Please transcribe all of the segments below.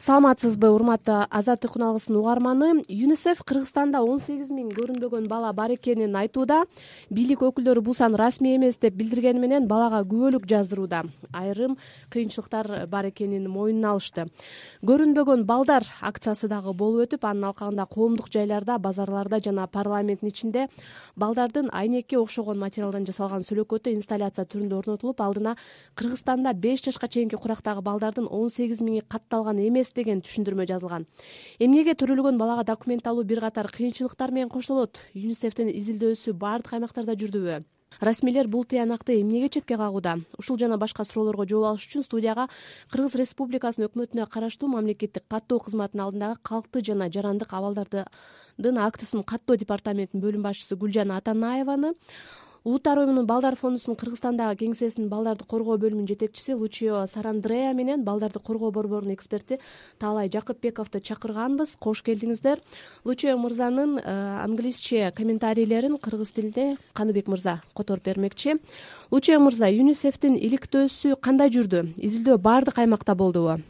саламатсызбы урматтуу азаттык күн алгысынын угарманы. Юнисеф кыргызстанда он сегиз миң көрүнбөгөн бала бар экенин айтууда. Бийлик өкүлдөрү бул сан расмий эмес деп билдиргени менен балага күбөлүк жаздырууда. Айрым кыйынчылыктар бар экенин мойнуна алышты. Көрүнбөгөн балдар акциясы дагы болуп өтүп анын алкагында коомдук жайларда базарларда жана парламенттин ичинде балдардын айнекке окшогон материалдан жасалган сүлөкөтү инсталляция түрүндө орнотулуп алдына кыргызстанда беш жашка чейинки курактагы балдардын он сегиз миңи катталган эмес деген түшүндүрмө жазылган. Эмгеге төрөлгөн балага документ алуу бир катар кыйынчылыктар менен коштолот юнисефтин изилдөөсү баардык аймактарда жүрдүбү. Расмийлер бул тыянакты эмнеге четке кагууда. Ушул жана башка суроолорго жооп алыш үчүн студияга кыргыз республикасынын өкмөтүнө караштуу мамлекеттик каттоо кызматынын алдындагы калктуу жана жарандык абалдардын актысын каттоо департаментинин бөлүм башчысы гүлжан атанаеваны улуттар уюмунун балдар фондусунун кыргызстандагы кеңсесинин балдарды коргоо бөлүмүнүн жетекчиси лучио сарандреа менен балдарды коргоо борборунун эксперти таалай жакыпбековду чакырганбыз. Кош келдиңиздер. Лучио мырзанын э, англисче комментарийлерин кыргыз тилинде каныбек мырза которуп бермекчи. Лучио мырза юнисефтин иликтөөсү кандай жүрдү? Изилдөө баардык аймакта болдубу?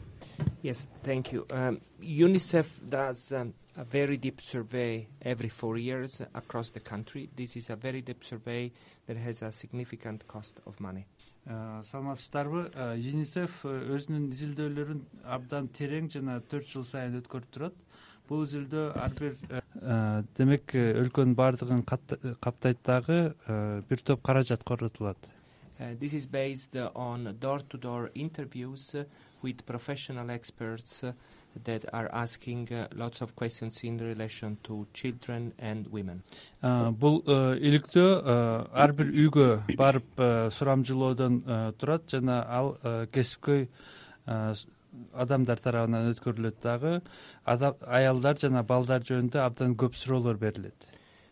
Unicef does um, a very deep survey every four years across the country. This is a very deep survey that has a significant cost of money. Саламатсыздарбы юнисеф өзүнүн изилдөөлөрүн абдан терең жана төрт жыл сайын өткөрүп турат. Бул изилдөө ар бир демек өлкөнүн баардыгын каптайт дагы бир топ каражат коротулат. This is based on door to door interviews with professional experts that are asking uh, lots of questions in relation to children and women. Бул э, иликтөө э, ар бир үйгө барып э, сурамжылоодон турат жана ал кесипкөй адамдар тарабынан өткөрүлөт дагы аялдар жана балдар жөнүндө абдан көп суроолор берилет.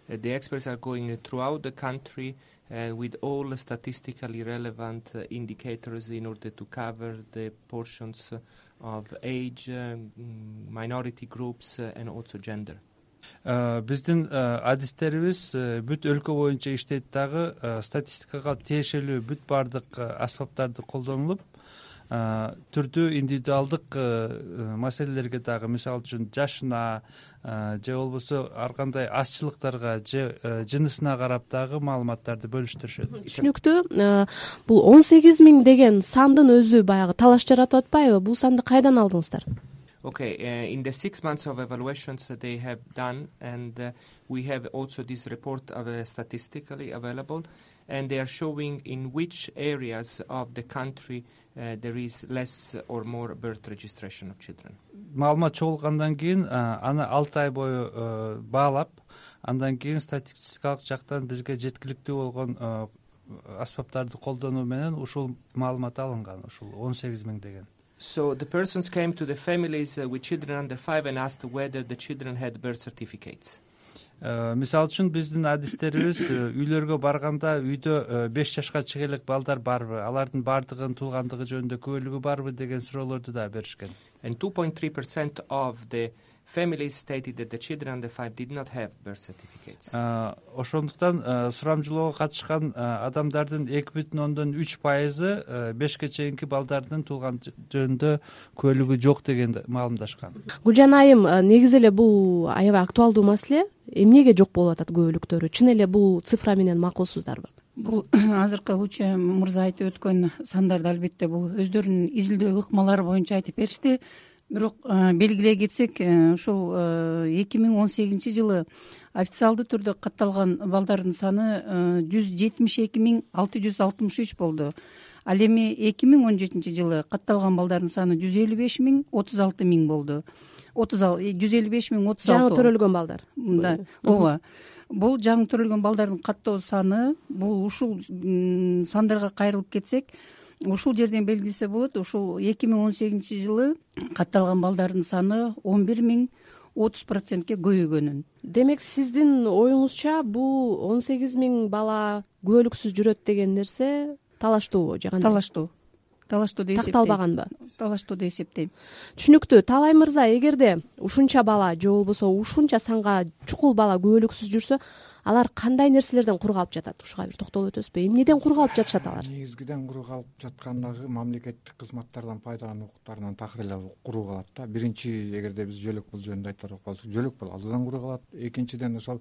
The experts are going throughout the country with all statistically relevant indicators in order to cover the portions of age minority groups and also gender. Биздин адистерибиз бүт өлкө боюнча иштейт дагы статистикага тиешелүү бүт баардык аспаптарды колдонулуп түрдүү индивидуалдык маселелерге дагы мисалы үчүн жашына же болбосо ар кандай азчылыктарга же жынысына карап дагы маалыматтарды бөлүштүрүшөт. Түшүнүктүү. Бул он сегиз миң деген сандын өзү баягы талаш жаратып атпайбы? Бул санды кайдан алдыңыздар? Okay uh, in the six months of evaluations they have done and uh, we have also this report statistically available and they are showing in which areas of the country uh, there is less or more birth registration of children. Маалымат чогулгандан кийин аны алты ай бою баалап андан кийин статистикалык жактан бизге жеткиликтүү болгон аспаптарды колдонуу менен ушул маалымат алынган ушул он сегиз миң деген. So the persons came to the families with children under five and asked whether the children had birth certificates. Э, мисалы үчүн биздин адистерибиз э, үйлөргө барганда үйдө э, беш жашка чейинки элек балдар барбы алардын баардыгынын туулгандыгы жөнүндө күбөлүгү барбы деген суроолорду дагы беришкен. And two point three percent of the families stated that the children under five did not have birth certificates. Ошондуктан сурамжылоого катышкан адамдардын эки бүтүн ондон үч пайызы бешке чейинки балдардын туулган жөнүндө күбөлүгү жок деген маалымдашкан. Гүлжан айым негизи эле бул аябай актуалдуу маселе эмнеге жок болуп атат күбөлүктөрү чын эле бул цифра менен макулсуздарбы бул азыркы лучи мырза айтып өткөн сандарды албетте бул өздөрүнүн изилдөө ыкмалары боюнча айтып беришти. Бирок белгилей кетсек э, ушул э, эки миң он сегизинчи жылы официалдуу түрдө катталган балдардын саны э, жүз жетимиш эки миң алты жүз алтымыш үч болду. Ал эми эки миң он жетинчи жылы катталган балдардын саны жүз элүү беш миң отуз алты миң болду отуз жүз элүү беш миң отуз жаңы төрөлгөн балдар. Мында ооба. Бул жаңы төрөлгөн балдардын каттоо саны бул ушул сандарга кайрылып кетсек ушул жерден белгилесе болот ушул эки миң он сегизинчи жылы катталган балдардын саны он бир миң отуз процентке көбөйгөнүн демек сиздин оюңузча бул он сегиз миң бала күбөлүксүз жүрөт деген нерсе талаштуубу же кандай? Талаштуу талаштуу деп эсептейм. Такталбаганбы? Талаштуу деп эсептейм. Түшүнүктүү таалай мырза эгерде ушунча бала же болбосо ушунча санга чукул бала күбөлүксүз жүрсө алар кандай нерселерден кур калып жатат? Ушуга бир токтолуп өтөсүзбү? Эмнеден кур калып жатышат алар негизгиден кур калып жаткан дагы мамлекеттик кызматтардан пайдалануу укуктарынан такыр эле куру калат да. Биринчи эгерде биз жөлөк бул жөнүндө айтарак болсок жөлөк бул алдыдан куру калат. Экинчиден ошол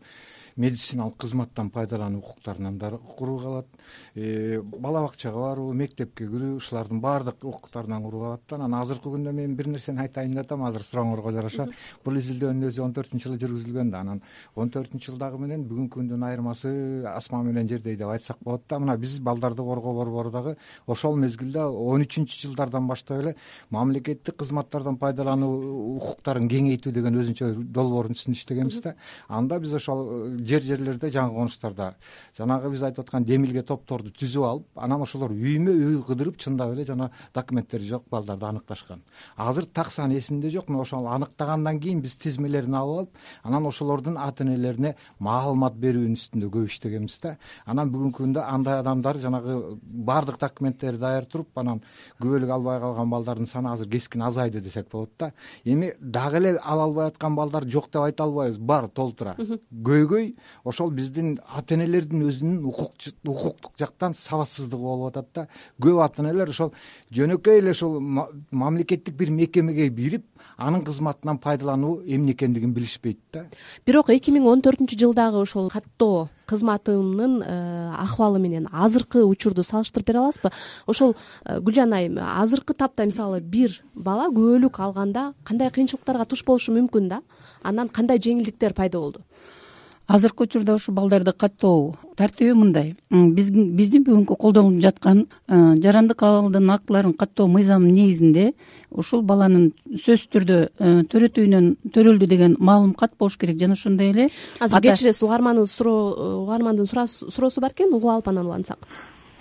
медициналык кызматтан пайдалануу укуктарынан дагы куру калат. Э, бала бакчага баруу мектепке кирүү ушулардын баардык укуктарынан куру калат да. Анан азыркы күндө мен бир нерсени айтайын деп атам. Азыр сурооңорго жараша. Бул изилдөөнүн өзү он төртүнчү жылы жүргүзүлгөн да. Анан он төртүнчү жылдагы менен бүгүнкү күндүн айырмасы асман менен жердей деп айтсак болот да. Мына биз балдарды коргоо борбору дагы ошол мезгилде он үчүнчү жылдардан баштап эле мамлекеттик кызматтардан пайдалануу укуктарын кеңейтүү деген өзүнчө долбоордун үстүндө иштегенбиз да. Анда биз ошол э, жер жерлерде жаңы конуштарда жанагы биз айтып аткан демилге топторду түзүп алып анан ошолор үймө үй кыдырып чындап эле жана документтери жок балдарды аныкташкан. Азыр так саны эсимде жок мына ошол аныктагандан кийин биз тизмелерин алып алып анан ошолордун ата энелерине маалымат берүүнүн үстүндө көп иштегенбиз да. Анан бүгүнкү күндө андай адамдар жанагы баардык документтери даяр туруп анан күбөлүк албай калган балдардын саны азыр кескин азайды десек болот да. Эми дагы эле ала албай аткан балдар жок деп айта албайбыз. Бар толтура. Көйгөй ошол биздин ата энелердин өзүнүн укуктук жактан сабатсыздыгы болуп атат да. Көп ата энелер ошол жөнөкөй эле ушул мамлекеттик бир мекемеге бирип анын кызматынан пайдалануу эмне экендигин билишпейт да. Бирок эки миң он төртүнчү жылдагы ошол каттоо кызматынын э, акыбалы менен азыркы учурду салыштырып бере аласызбы? Ошол э, гүлжан айым азыркы тапта мисалы бир бала күбөлүк алганда кандай кыйынчылыктарга туш болушу мүмкүн да? Анан кандай жеңилдиктер пайда болду азыркы учурда ушул балдарды каттоо тартиби мындай. Биздин бүгүнкү колдонуп жаткан э, жарандык абалдын актыларын каттоо мыйзамынын негизинде ушул баланын сөзсүз түрдө э, төрөт үйүнөн төрөлдү деген маалым кат болуш керек. Жана ошондой эле азыр кечиресиз угарманыбыз суроо угармандын суроосу бар экен угуп алып анан улантсак.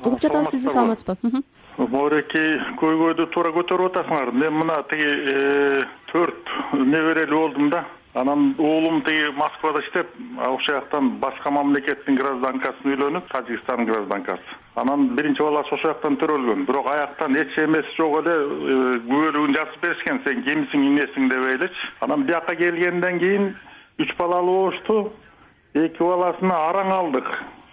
Угуп жатабыз сизди саламатсызбы? моореки көйгөйдү туура көтөрүп атасыңар. Мен мына тиги э, төрт неберелүү болдум да анан уулум тиги москвада иштеп ошол жактан башка мамлекеттин гражданкасына үйлөнүп тажикстандын гражданкасы. Анан биринчи баласы ошол жактан төрөлгөн. Бирок аяктан эч эмеси жок эле э, күбөлүгүн жазып беришкен. Сен кимсиң эмнесиң дебей элечи анан бияка келгенден кийин үч балалуу болушту. Эки баласына араң алдык.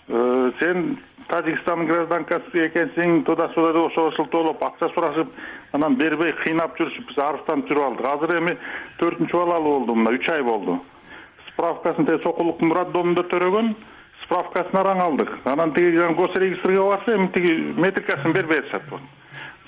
Э, сен тажикстандын гражданкасы экенсиң туда сюда деп ошол шылтоолоп акча сурашып анан бербей кыйнап жүрүшүп биз арызданып жүрүп алдык. Азыр эми төртүнчү балалуу болду мына үч ай болду. Справкасын тиги сокулуктун роддомунда төрөгөн справкасын араң алдык. Анан тиги госрегистрге барса эми тиги метрикасын бербей атышат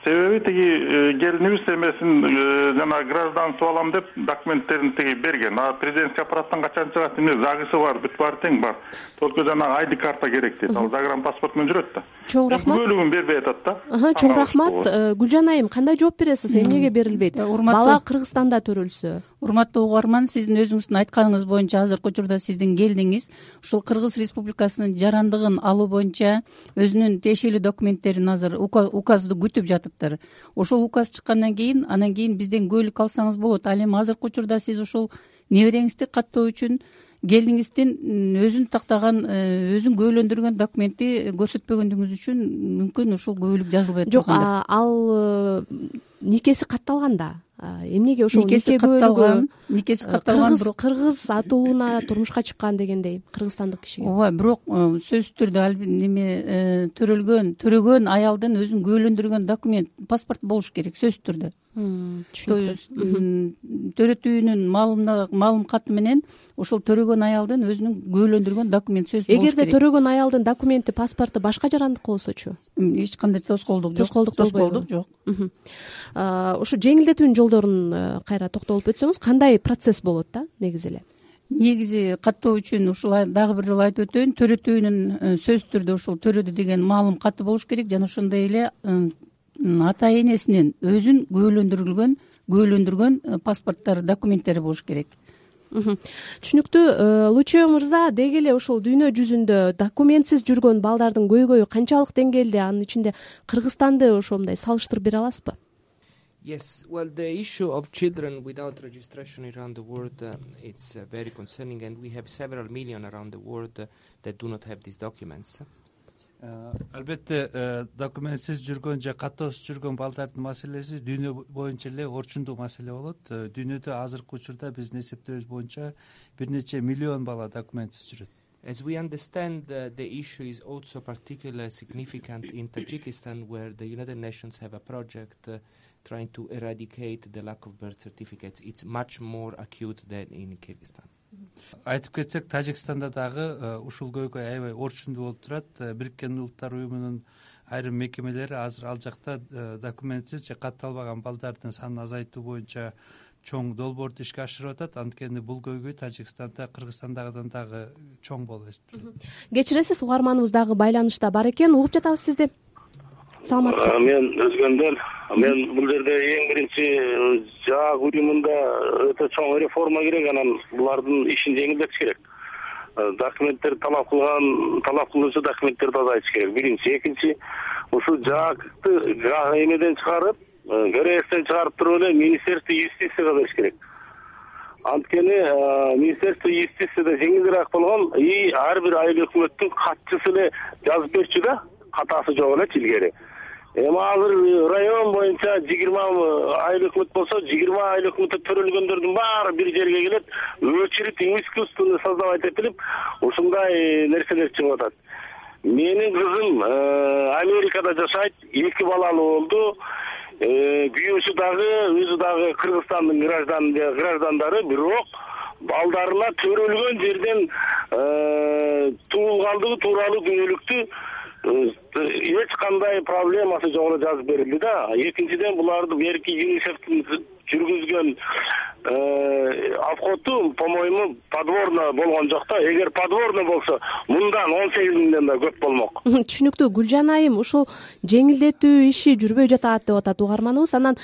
себеби тиги э, келинибиз эмесин э, жанагы гражданство алам деп документтерин тиги берген. А президентский аппараттан качан чыгат эмне загысы бар бүт баары тең бар. Только жанагы айди карта керек дейт. Ал загранпаспорт менен жүрөт да. Чоң рахмат. күбөлүгүн бербей атат да. Чоң рахмат. э, гүлжан айым кандай жооп бересиз? Эмнеге берилбейт? Бала кыргызстанда төрөлсө урматтуу угарман сиздин өзүңүздүн айтканыңыз боюнча азыркы учурда сиздин келиниңиз ушул кыргыз республикасынын жарандыгын алуу боюнча өзүнүн тиешелүү документтерин азыр указды күтүп жатыптыр. Ошол указ чыккандан кийин анан кийин бизден күбөлүк алсаңыз болот. Ал эми азыркы учурда сиз ушул небереңизди каттоо үчүн келиниңиздин өзүн тактаган э, өзүн күбөлөндүргөн документти көрсөтпөгөндүгүңүз үчүн мүмкүн ушул күбөлүк жазылбай жок ал э, никеси катталган да эмнеге ошол никеси катталган никеси катталган кыргыз кыргыз атуулуна турмушка чыккан дегендей кыргызстандык кишиге. Ооба бирок э, сөзсүз түрдө неме э, төрөлгөн төрөгөн аялдын өзүн күбөлөндүргөн документ паспорт болуш керек сөзсүз түрдө. Түшүнүктүү төрөт үйүнүн маалым каты менен ошол төрөгөн аялдын өзүнүн күбөлөндүргөн документ сөзсүз болуш керек. эгерде төрөгөн аялдын документи паспорту башка жарандык болсочу эч кандай тоскоолдук жок. Тоскоолдук тоскоолдук жок. Ушу жеңилдетүүнүн жолдорун э, кайра токтолуп өтсөңүз кандай процесс болот да негизи эле? Негизи каттоо үчүн ушул дагы бир жолу айтып өтөйүн. Төрөт үйүнүн э, сөзсүз түрдө ушул төрөдү деген маалым каты болуш керек. Жана ошондой эле ата энесинин өзүн күбөлөндүрүлгөн күбөлөндүргөн э, паспорттор документтери болуш керек. Түшүнүктүү лучео мырза деги эле ушул дүйнө жүзүндө документсиз жүргөн балдардын көйгөйү канчалык деңгээлде анын ичинде кыргызстанды ошо мындай салыштырып бере аласызбы yes well the issue of children without registration around the world uh, it's uh, very concerning and we have several million around the world uh, that do not have these documents. Албетте документсиз жүргөн же каттоосуз жүргөн балдардын маселеси дүйнө боюнча эле орчундуу маселе болот. Дүйнөдө азыркы учурда биздин эсептөөбүз боюнча бир нече миллион бала документсиз жүрөт. As we understand uh, the issue is also particularly significant in tajikistan where the united nations have a project uh, trying to eradicate the lack of birth certificates. It's much more acute than in kyrgyzstan. Айтып кетсек тажикстанда дагы э, ушул көйгөй аябай орчундуу болуп турат. Э, бириккен улуттар уюмунун айрым мекемелери азыр ал жакта э, документсиз же катталбаган балдардын санын азайтуу боюнча чоң долбоорду ишке ашырып атат. Анткени бул көйгөй тажикстанда кыргызстандагыдан дагы чоң болуп эсептелет кечиресиз угарманыбыз дагы байланышта бар экен. Угуп жатабыз сизди саламатсызбы? Мен өзгөндөр мен бул жерде эң биринчи жаак уюмунда өтө чоң реформа керек анан булардын ишин жеңилдетиш керек. Документтерди талап кылган талап кылуучу документтерди азайтыш керек. Биринчи. Экинчи ушул жаакты эмеден чыгарып кбстен чыгарып туруп эле министерство юстицияга бериш керек. Анткени министерство юстицияда жеңилирээк болгон и ар бир айыл өкмөттүн катчысы эле жазып берчү да катасы жок элечи илгери эми азыр район боюнча жыйырма айыл өкмөт болсо жыйырма айыл өкмөттө төрөлгөндөрдүн баары бир жерге келет. Очередь искусственно создавать этилип ушундай нерселер чыгып атат. Менин кызым америкада жашайт эки балалуу болду. Э, күйөөсү дагы өзү дагы кыргызстандын граждандары бирок балдарына төрөлгөн жерден э, туулгандыгы тууралуу күнөөлүктү э, эч кандай проблемасы жок эле жазып берилди да. Экинчиден буларды берки юнисефтин жүргүзгөн обходу по моему подворно болгон жок да эгер подворно болсо мындан он сегиз миңден да көп болмок. Түшүнүктүү. Гүлжан айым ушул жеңилдетүү иши жүрбөй жатат деп атат угарманыбыз. Анан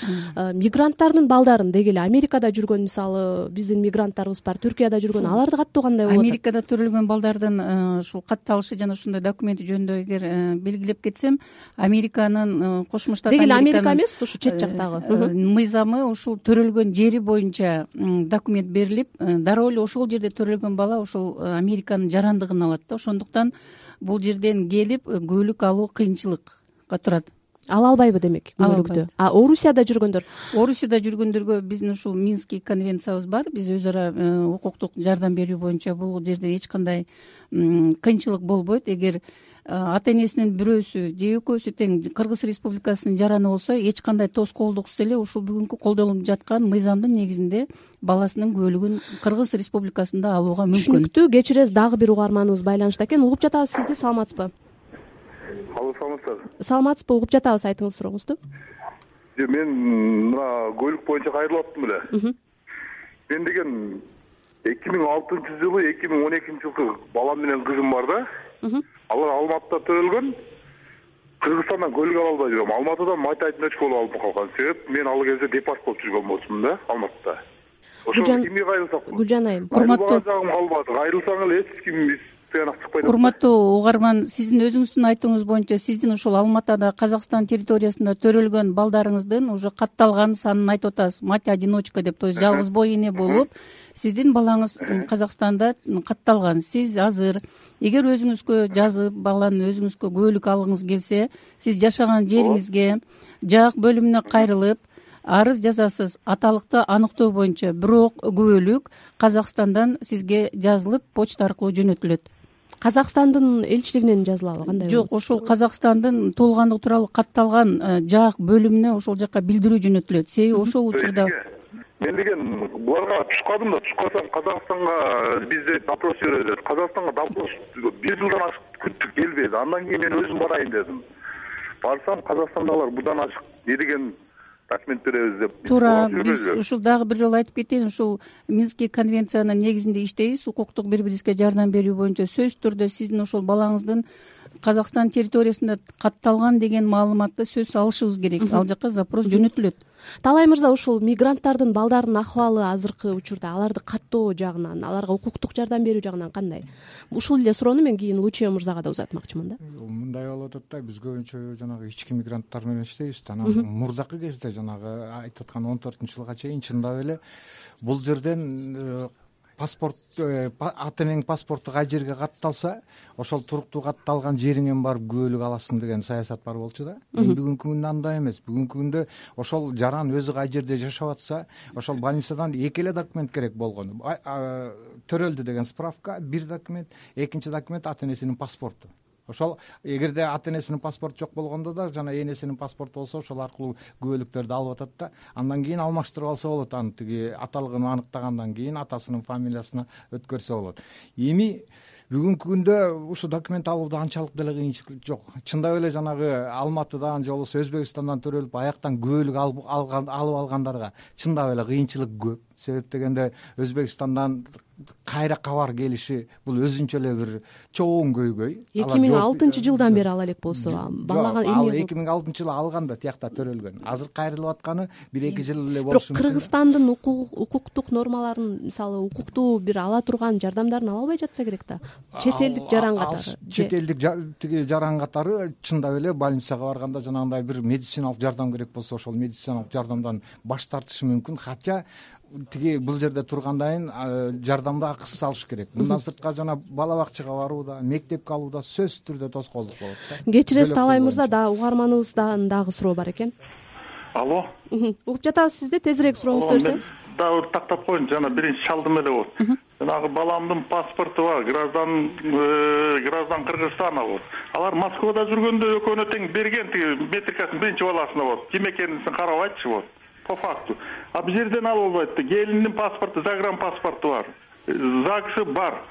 мигранттардын балдарын деги эле америкада жүргөн мисалы биздин мигранттарыбыз бар. Түркияда жүргөн аларды каттоо кандай болуп атат. Америкада төрөлгөн балдардын ушул катталышы жана ушундай документи жөнүндө эгер белгилеп кетсем американын кошмо штат деги эле америка эмес ушу чет жактагы. мыйзамы ушул төрөлгөн жери боюнча документ берилип э, дароо эле ошол жерде төрөлгөн бала ошол э, американын жарандыгын алат да. Ошондуктан бул жерден келип э, күбөлүк алуу кыйынчылыкка турат. Ала албайбы демек күбөлүктү а орусияда жүргөндөр? Орусияда жүргөндөргө биздин ушул минский конвенциябыз бар. Биз өз ара укуктук жардам берүү боюнча бул жерде эч кандай кыйынчылык болбойт. Эгер ата энесинин бирөөсү же экөөсү тең кыргыз республикасынын жараны болсо эч кандай тоскоолдуксуз эле ушул бүгүнкү колдонулуп жаткан мыйзамдын негизинде баласынын күбөлүгүн кыргыз республикасында алууга мүмкүн. Түшүнүктүү кечиресиз дагы бир угарманыбыз байланышта экен. Угуп жатабыз сизди саламатсызбы? Алло саламатсыздарбы саламатсызбы? Угуп жатабыз айтыңыз сурооңузду. Мен мына көлүк боюнча кайрылып аттым эле. Мен деген эки миң алтынчы жылы эки миң он экинчи жылкы балам менен кызым бар да. Алар алматыда төрөлгөн кыргызстандан көлүк ала албай жүрөм. Алматыдан мать одиночка болуп алып калган себеп мен ал кезде депорт болуп жүргөн болчумун да алматыда. Ошого кимге кайрылсак? Гүлжан айым урматтуу жагым калбады кайрылсаң эле эч ким урматтуу угарман сиздин өзүңүздүн айтууңуз боюнча сиздин ушул алматада казакстан территориясында төрөлгөн балдарыңыздын уже катталган санын айтып атасыз. Мать одиночка деп то есть жалгыз боо эне болуп сиздин балаңыз казакстанда катталган. Сиз азыр эгер өзүңүзгө жазып баланы өзүңүзгө күбөлүк алгыңыз келсе сиз жашаган жериңизге жаак бөлүмүнө кайрылып арыз жазасыз. Аталыкты аныктоо боюнча бирок күбөлүк казакстандан сизге жазылып почта аркылуу жөнөтүлөт казакстандын элчилигинен жазылабы кандай жок ошол казакстандын туулгандыгы тууралуу катталган э, жаак бөлүмүнө ошол жака билдирүү жөнөтүлөт себеби ошол учурда мен деген буларга түшүп калдым да түшүп калсам казакстанга бизде допрос жиберебиз деп казакстанга допрос бир жылдан ашык күттүк келбеди андан кийин мен өзүм барайын дедим. Барсам казакстандагылар мындан ашык эмне деген документ беребиз деп туура биз ушул дагы бир жолу айтып кетейин ушул минский конвенциянын негизинде иштейбиз. Укуктук бири бирибизге жардам берүү боюнча сөзсүз түрдө сиздин ошол балаңыздын казакстан территориясында катталган деген маалыматты сөзсүз алышыбыз керек. Ал жака запрос жөнөтүлөт. Таалай мырза ушул мигранттардын балдарынын акыбалы азыркы учурда аларды каттоо жагынан аларга укуктук жардам берүү жагынан кандай? Ушул эле суроону мен кийин лучия мырзага да узатмакчымын да. Мындай болуп атат да биз көбүнчө жанагы ички мигранттар менен иштейбиз да. Анан мурдакы кезде жанагы айтып аткан он төртүнчү жылга чейин чындап эле бул жерден э, паспорт э, ата энеңдин паспорту кай жерге катталса ошол туруктуу катталган жериңен барып күбөлүк аласың деген саясат бар болчу да. Бүгүнкү күндө андай эмес. Бүгүнкү күндө ошол жаран өзү кай жерде жашап атса ошол больницадан эки эле документ керек болгону. Төрөлдү деген справка бир документ экинчи документ ата энесинин паспорту ошол эгерде ата энесинин паспорту жок болгондо да жана энесинин паспорту болсо ошол аркылуу күбөлүктөрдү алып атат да андан кийин алмаштырып алса болот аны тиги аталыгын аныктагандан кийин атасынын фамилиясына өткөрсө болот. Эми бүгүнкү күндө ушул документ алууда анчалык деле кыйынчылык жок. Чындап эле жанагы алматыдан же болбосо өзбекстандан төрөлүп аяктан күбөлүк алып алгандарга чындап эле кыйынчылык көп себеп дегенде өзбекстандан кайра кабар келиши бул өзүнчө эле бир чоң көйгөй. Эки миң алтынчы жылдан бери ала элек болсо балага ал эки миң алтынчы жылы алган да тиякта төрөлгөн. Азыр кайрылып атканы бир эки жыл эле болушу мүмкүн бирок кыргызстандын укуктук нормаларын мисалы укуктуу бир ала турган жардамдарын ала албай жатса керек да. Чет элдик жаран катары чет элдик тиги жаран катары чындап эле больницага барганда жанагындай бир медициналык жардам керек болсо ошол медициналык жардамдан баш тартышы мүмкүн. Хотя тиги бул жерде тургандан кийин жардамды акысыз алыш керек. Мындан сырткары жана бала бакчага барууда мектепке алууда сөзсүз түрдө тоскоолдук болот да. Кечиресиз талай мырза дагы угарманыбыздан дагы суроо бар экен? Алло. Угуп жатабыз сизди тезирээк сурооңузду берсеңиз дагы бир тактап коеюнчу жана биринчи чалдым эле болот. Жанагы баламдын паспорту бар граждан э, граждан кыргызстана болот. Алар москвада жүргөндө экөөнө тең берген тиги метрикасын биринчи баласына болот. Ким экенин карабайчы болот по факту а бул жерден алып албайт да келиндин паспорту загран паспорту бар. Загсы бар.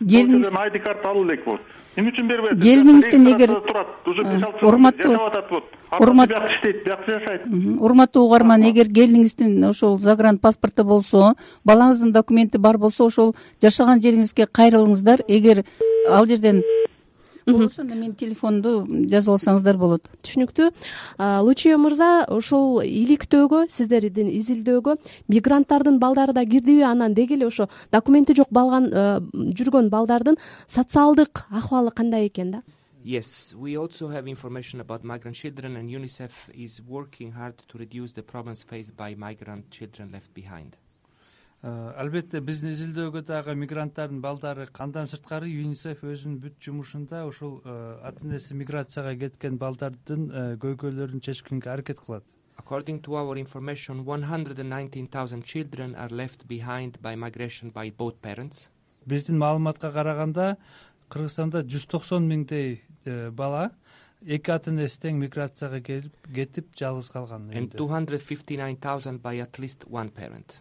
Келиниз айди карта алуу элек болот эмне үчүн бербей атат келиниңизден эгер турат уже беш алты урматтуу жашап атат вот. Урматтуу биякта иштейт биякта жашайт. Урматтуу угарман эгер келиниңиздин ошол загран паспорту болсо балаңыздын документи бар болсо ошол жашаган жериңизге кайрылыңыздар. Эгер ал жерден болбосо анда менин телефондо жазып алсаңыздар болот. Түшүнүктүү. Лучия мырза ушул иликтөөгө сиздердин изилдөөгө мигранттардын балдары да кирдиби анан деги эле ошо документи жок балган жүргөн балдардын социалдык ахыбалы кандай экен да? Yes we also have information about migrant children and unicef is working hard to reduce the problems faced by migrant children left behind албетте биздин изилдөөгө дагы мигранттардын балдары андан сырткары юнисеф өзүнүн бүт жумушунда ушул э, ата энеси миграцияга кеткен балдардын э, көйгөйлөрүн чечкенге аракет кылат. According to our information one hundred and nineteen thousand children are left behind by migration by both parents. Биздин маалыматка караганда кыргызстанда жүз токсон миңдей бала эки ата энеси тең миграцияга келип кетип жалгыз калган and two hundred fifty nine thousand by at least one parent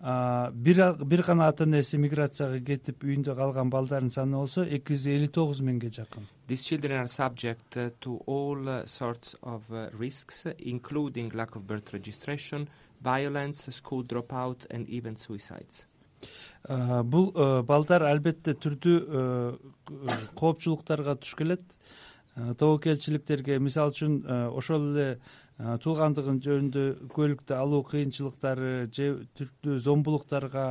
бир гана ата энеси миграцияга кетип үйүндө калган балдардын саны болсо эки жүз элүү тогуз миңге жакын. These children are subject uh, to all uh, sorts of uh, risks including lack of birth registration violence school drop out and even suicides. Бул балдар албетте түрдүү коопчулуктарга туш келет. Тобокелчиликтерге мисалы үчүн ошол эле туулгандыгын жөнүндө көлүктү алуу кыйынчылыктары же түрдүү зомбулуктарга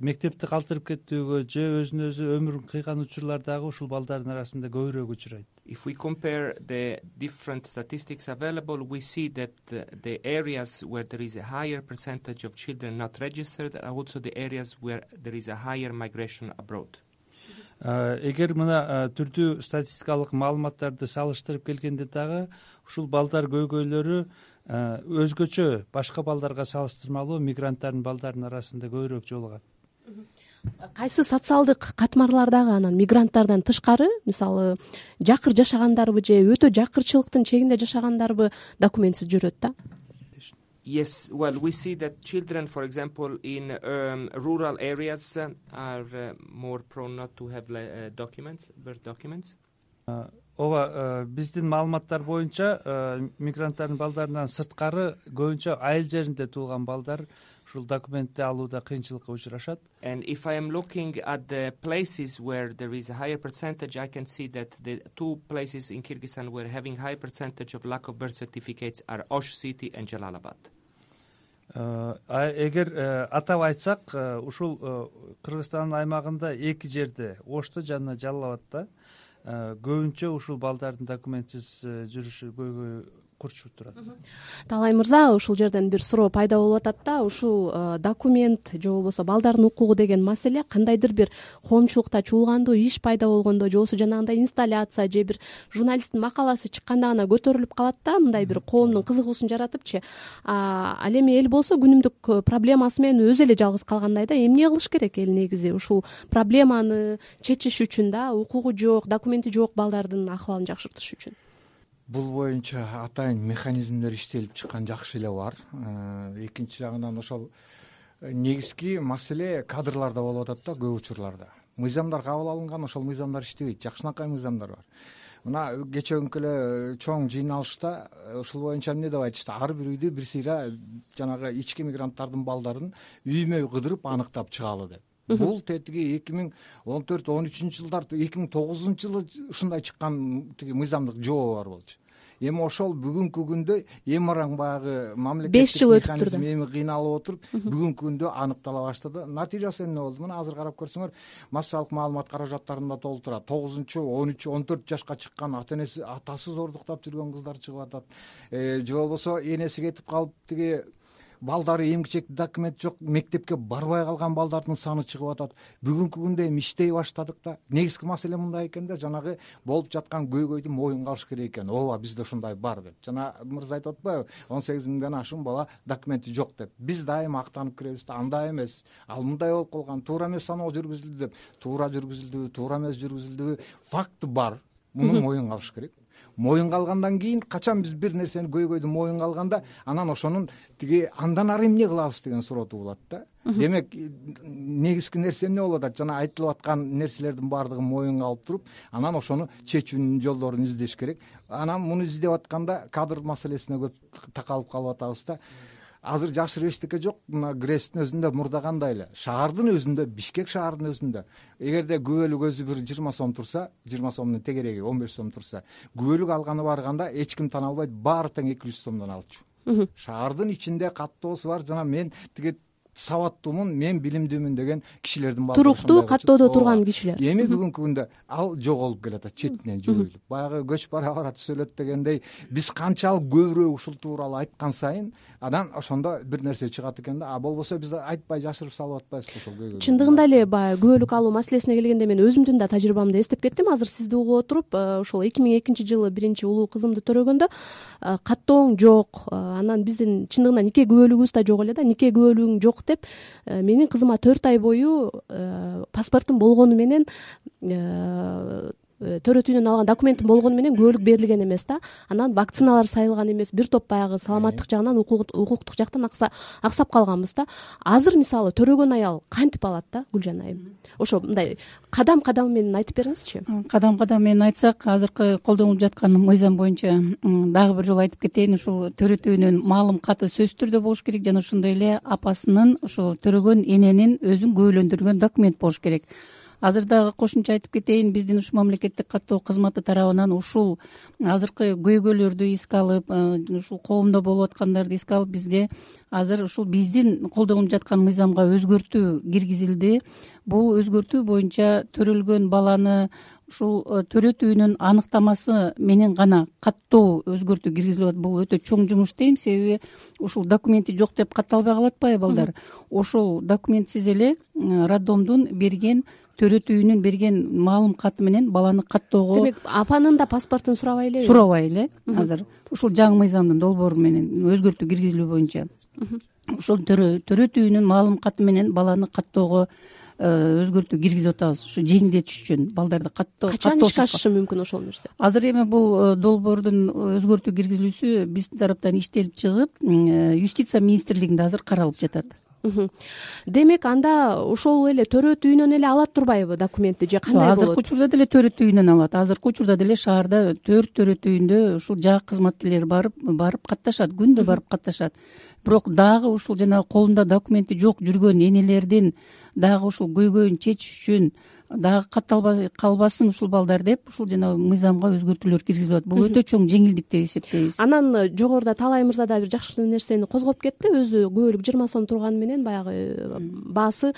мектепти калтырып кетүүгө же өзүн өзү өмүрүн кыйган учурлар дагы ушул балдардын арасында көбүрөөк учурайт. If we compare the different statistics available we see that the areas where there is a higher percentage of children not registered are also the areas where there is a higher migration abroad эгер мына түрдүү статистикалык маалыматтарды салыштырып келгенде дагы ушул балдар көйгөйлөрү өзгөчө башка балдарга салыштырмалуу мигранттардын балдарынын арасында көбүрөөк жолугат. Кайсы социалдык катмарлар дагы анан мигранттардан тышкары мисалы жакыр жашагандарбы же өтө жакырчылыктын чегинде жашагандарбы документсиз жүрөт да yes well we see that children for example in um, rural areas are uh, more prone not to have uh, documents birth documents. Ооба биздин маалыматтар боюнча мигранттардын балдарынан сырткары көбүнчө айыл жеринде туулган балдар ушул документти алууда кыйынчылыкка учурашат. And if i am looking at the places where there is a higher percentage i can see that the two places in kyrgyzstan were having high percentage of lack of birth certificates are osh city and jalalabad эгер э, атап айтсак э, ушул э, кыргызстандын аймагында эки жерде ошто жана жалал абадда көбүнчө ушул балдардын документсиз жүрүшү көйгөй курчуп турат. Таалай мырза ушул жерден бир суроо пайда болуп атат да. Ушул э, документ же болбосо балдардын укугу деген маселе кандайдыр бир коомчулукта чуулгандуу иш пайда болгондо же болбосо жанагындай инсталляция же бир журналисттин макаласы чыкканда гана көтөрүлүп калат да. Мындай бир коомдун кызыгуусун жаратыпчы. Ал эми эл болсо күнүмдүк э, проблемасы менен өзү эле жалгыз калгандай да эмне кылыш керек эл негизи? Ушул проблеманы чечиш үчүн да укугу жок документи жок балдардын акыбалын жакшыртыш үчүн бул боюнча атайын механизмдер иштелип чыккан жакшы эле бар. Э, экинчи жагынан ошол э, негизги маселе кадрларда болуп атат да көп учурларда. Мыйзамдар кабыл алынган ошол мыйзамдар иштебейт. Жакшынакай мыйзамдар бар. Мына кечээкүнкү эле э, чоң жыйналышта ушул боюнча эмне деп айтышты? Ар бир үйдү бир сыйра жанагы ички мигранттардын балдарын үймө үй кыдырып аныктап чыгалы деп бул тетиги эки миң он төрт он үчүнчү жылдар эки миң тогузунчу жылы ушундай чыккан тиги мыйзамдык жобо бар болчу. Эми ошол бүгүнкү күндө эми мараң баягы мамлекеттик беш жыл өтүптүр да эми кыйналып отуруп бүгүнкү күндө аныктала баштады. Натыйжасы эмне болду? Мына азыр карап көрсөңөр массалык маалымат каражаттарында толтурат тогузунчу он үч он төрт жашка чыккан ата энеси атасы зордуктап жүргөн кыздар чыгып атат. Э, же болбосо энеси кетип калып тиги балдары эмгичек документ жок мектепке барбай калган балдардын саны чыгып атат. Бүгүнкү күндө эми иштей баштадык да. Негизги маселе мындай экен да? Жанагы болуп жаткан көйгөйдү моюнга алыш керек экен. Ооба бизде ушундай бар деп. Жана мырза айтып атпайбы он сегиз миңден ашуун бала документи жок деп. Биз дайыма актанып киребиз да. Андай эмес. Ал мындай болуп калган туура эмес саноо жүргүзүлдү деп. Туура жүргүзүлдүбү туура эмес жүргүзүлдүбү факты бар. Муну моюнга алыш керек моюнга алгандан кийин качан биз бир нерсени көйгөйдү моюнга алганда анан ошонун тиги андан ары эмне кылабыз? деген суроо туулат да. Демек негизги нерсе эмне болуп атат жана айтылып аткан нерселердин баардыгын моюнга алып туруп анан ошону чечүүнүн жолдорун издеш керек. Анан муну издеп атканда кадр маселесине көп такалып калып атабыз да азыр жашырып эчтеке жок. Мына грэсттин өзүндө мурда кандай эле шаардын өзүндө бишкек шаарынын өзүндө. Эгерде күбөлүк өзү бир жыйырма сом турса жыйырма сомдун тегереги он беш сом турса күбөлүк алганы барганда эч ким тана албайт баары тең эки жүз сомдон алчу. Шаардын ичинде каттоосу бар. Жана мен тиги сабаттуумун мен билимдүүмүн деген кишилердин баары туруктуу каттоодо турган кишилер. эми бүгүнкү күндө ал жоголуп келатат четинен жойулуп баягы көч бара бара түзөлөт дегендей биз канчалык көбүрөөк ушул тууралуу айткан сайын анан ошондо бир нерсе чыгат экен да. А болбосо биз айтпай жашырып салып атпайбызбы ошол көйгөйдү чындыгында эле баягы күбөлүк алуу маселесине келгенде мен өзүмдүн да тажрыйбамды эстеп кеттим. Азыр сизди угуп отуруп э, ошол эки миң экинчи жылы биринчи улуу кызымды төрөгөндө э, каттооң жок. Э, анан биздин чындыгында нике күбөлүгүбүз да жок эле да нике күбөлүгүң жок деп менин кызыма төрт ай бою паспортум болгону менен Э, төрөт үйүнөн алган документим болгону менен күбөлүк берилген эмес да. Анан вакциналар сайылган эмес бир топ баягы саламаттык жагынан укуктук жактан аксап калганбыз да. Азыр мисалы төрөгөн аял кантип алат да гүлжан айым? Ошо мындай кадам кадам менен айтып бериңизчи. Кадам кадам менен айтсак азыркы колдонулуп жаткан мыйзам боюнча дагы бир жолу айтып кетейин ушул төрөт үйүнүн маалым каты сөзсүз түрдө болуш керек жана ошондой эле апасынын ошол төрөгөн эненин өзүн күбөлөндүргөн документ болуш керек азыр дагы кошумча айтып кетейин биздин ушул мамлекеттик каттоо кызматы тарабынан ушул азыркы көйгөйлөрдү эске алып э, ушул коомдо болуп аткандарды эске алып бизге азыр ушул биздин колдонулуп жаткан мыйзамга өзгөртүү киргизилди. Бул өзгөртүү боюнча төрөлгөн баланы ушул э, төрөт үйүнүн аныктамасы менен гана каттоо өзгөртүү киргизилип атат бул өтө чоң жумуш дейм. Себеби ушул документи жок деп катталбай калып атпайбы балдар. Ошол документсиз эле э, роддомдун берген төрөт үйүнүн берген маалым каты менен баланы каттоого демек апанын да паспортун сурабай элеби сурабай эле. Азыр ушул жаңы мыйзамдын долбоору менен өзгөртүү киргизилүү боюнча. Ошол төрөт үйүнүн маалым каты менен баланы каттоого э, өзгөртүү киргизип атабыз. Ушу жеңилдетиш үчүн балдарды каттоо качан ишке ашышы мүмкүн ошол нерсе? Азыр эми бул э, долбоордун өзгөртүү киргизилүүсү биздин тараптан иштелип чыгып э, юстиция министрлигинде азыр каралып жатат демек анда ошол эле төрөт үйүнөн эле алат турбайбы документти же кандай болот? азыркы учурда деле төрөт үйүнөн алат. Азыркы учурда деле шаарда төрт төрөт үйүндө ушул жак кызматкерлери барып барып катташат күндө барып катташат. Бирок дагы ушул жанагы колунда документи жок жүргөн энелердин дагы ушул көйгөйүн чечиш үчүн дагы катталбай калбасын ушул балдар деп ушул жанагы мыйзамга өзгөртүүлөр киргизип атат. Бул өтө чоң жеңилдик деп эсептейбиз. Анан э, жогоруда таалай мырза дагы бир жакшы нерсени козгоп кетти. Өзү күбөлүк жыйырма сом турганы менен баягы э, баасы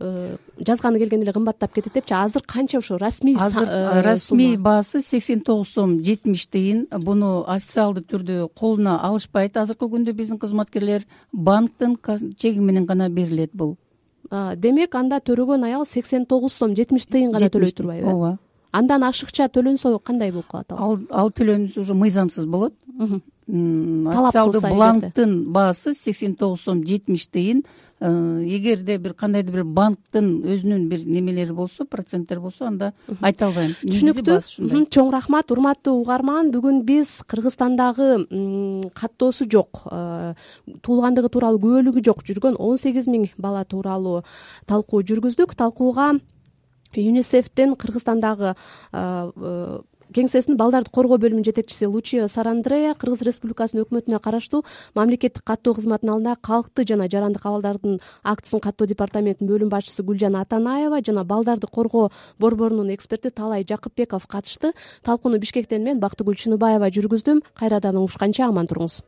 э, жазганы келгенде эле кымбаттап кетет депчи. Азыр канча ошо расмий азыр расмий баасы сексен тогуз сом жетимиш тыйын буну официалдуу түрдө колуна алышпайт. Азыркы күндө биздин кызматкерлер банктын чеги менен гана берилет бул демек анда төрөгөн аял сексен тогуз сом жетимиш тыйын гана төлөй турбайбы? ооба. Андан ашыкча төлөнсө кандай болуп калат ал? Ал төлөнсө уже мыйзамсыз болот. Официалдуу бланктын баасы сексен тогуз сом жетимиш тыйын эгерде бир кандайдыр бир банктын өзүнүн бир немелери болсо проценттери болсо анда айта албайм. Түшүнүктүү? чоң рахмат урматтуу угарман. Бүгүн биз кыргызстандагы каттоосу жок. Э, туулгандыгы тууралуу күбөлүгү жок. Жүргөн он сегиз миң бала тууралуу талкуу жүргүздүк. Талкууга юнисефтин кыргызстандагы э, кеңсесинин балдарды коргоо бөлүмүнүн жетекчиси лучио сарандрея кыргыз республикасынын өкмөтүнө караштуу мамлекеттик каттоо кызматынын алдында калкты жана жарандык абалдардын актысын каттоо департаментинин бөлүм башчысы гүлжан атанаева жана балдарды коргоо борборунун эксперти таалай жакыпбеков катышты. Талкууну бишкектен мен бактыгүл чыныбаева жүргүздүм. Кайрадан угушканча аман туруңуз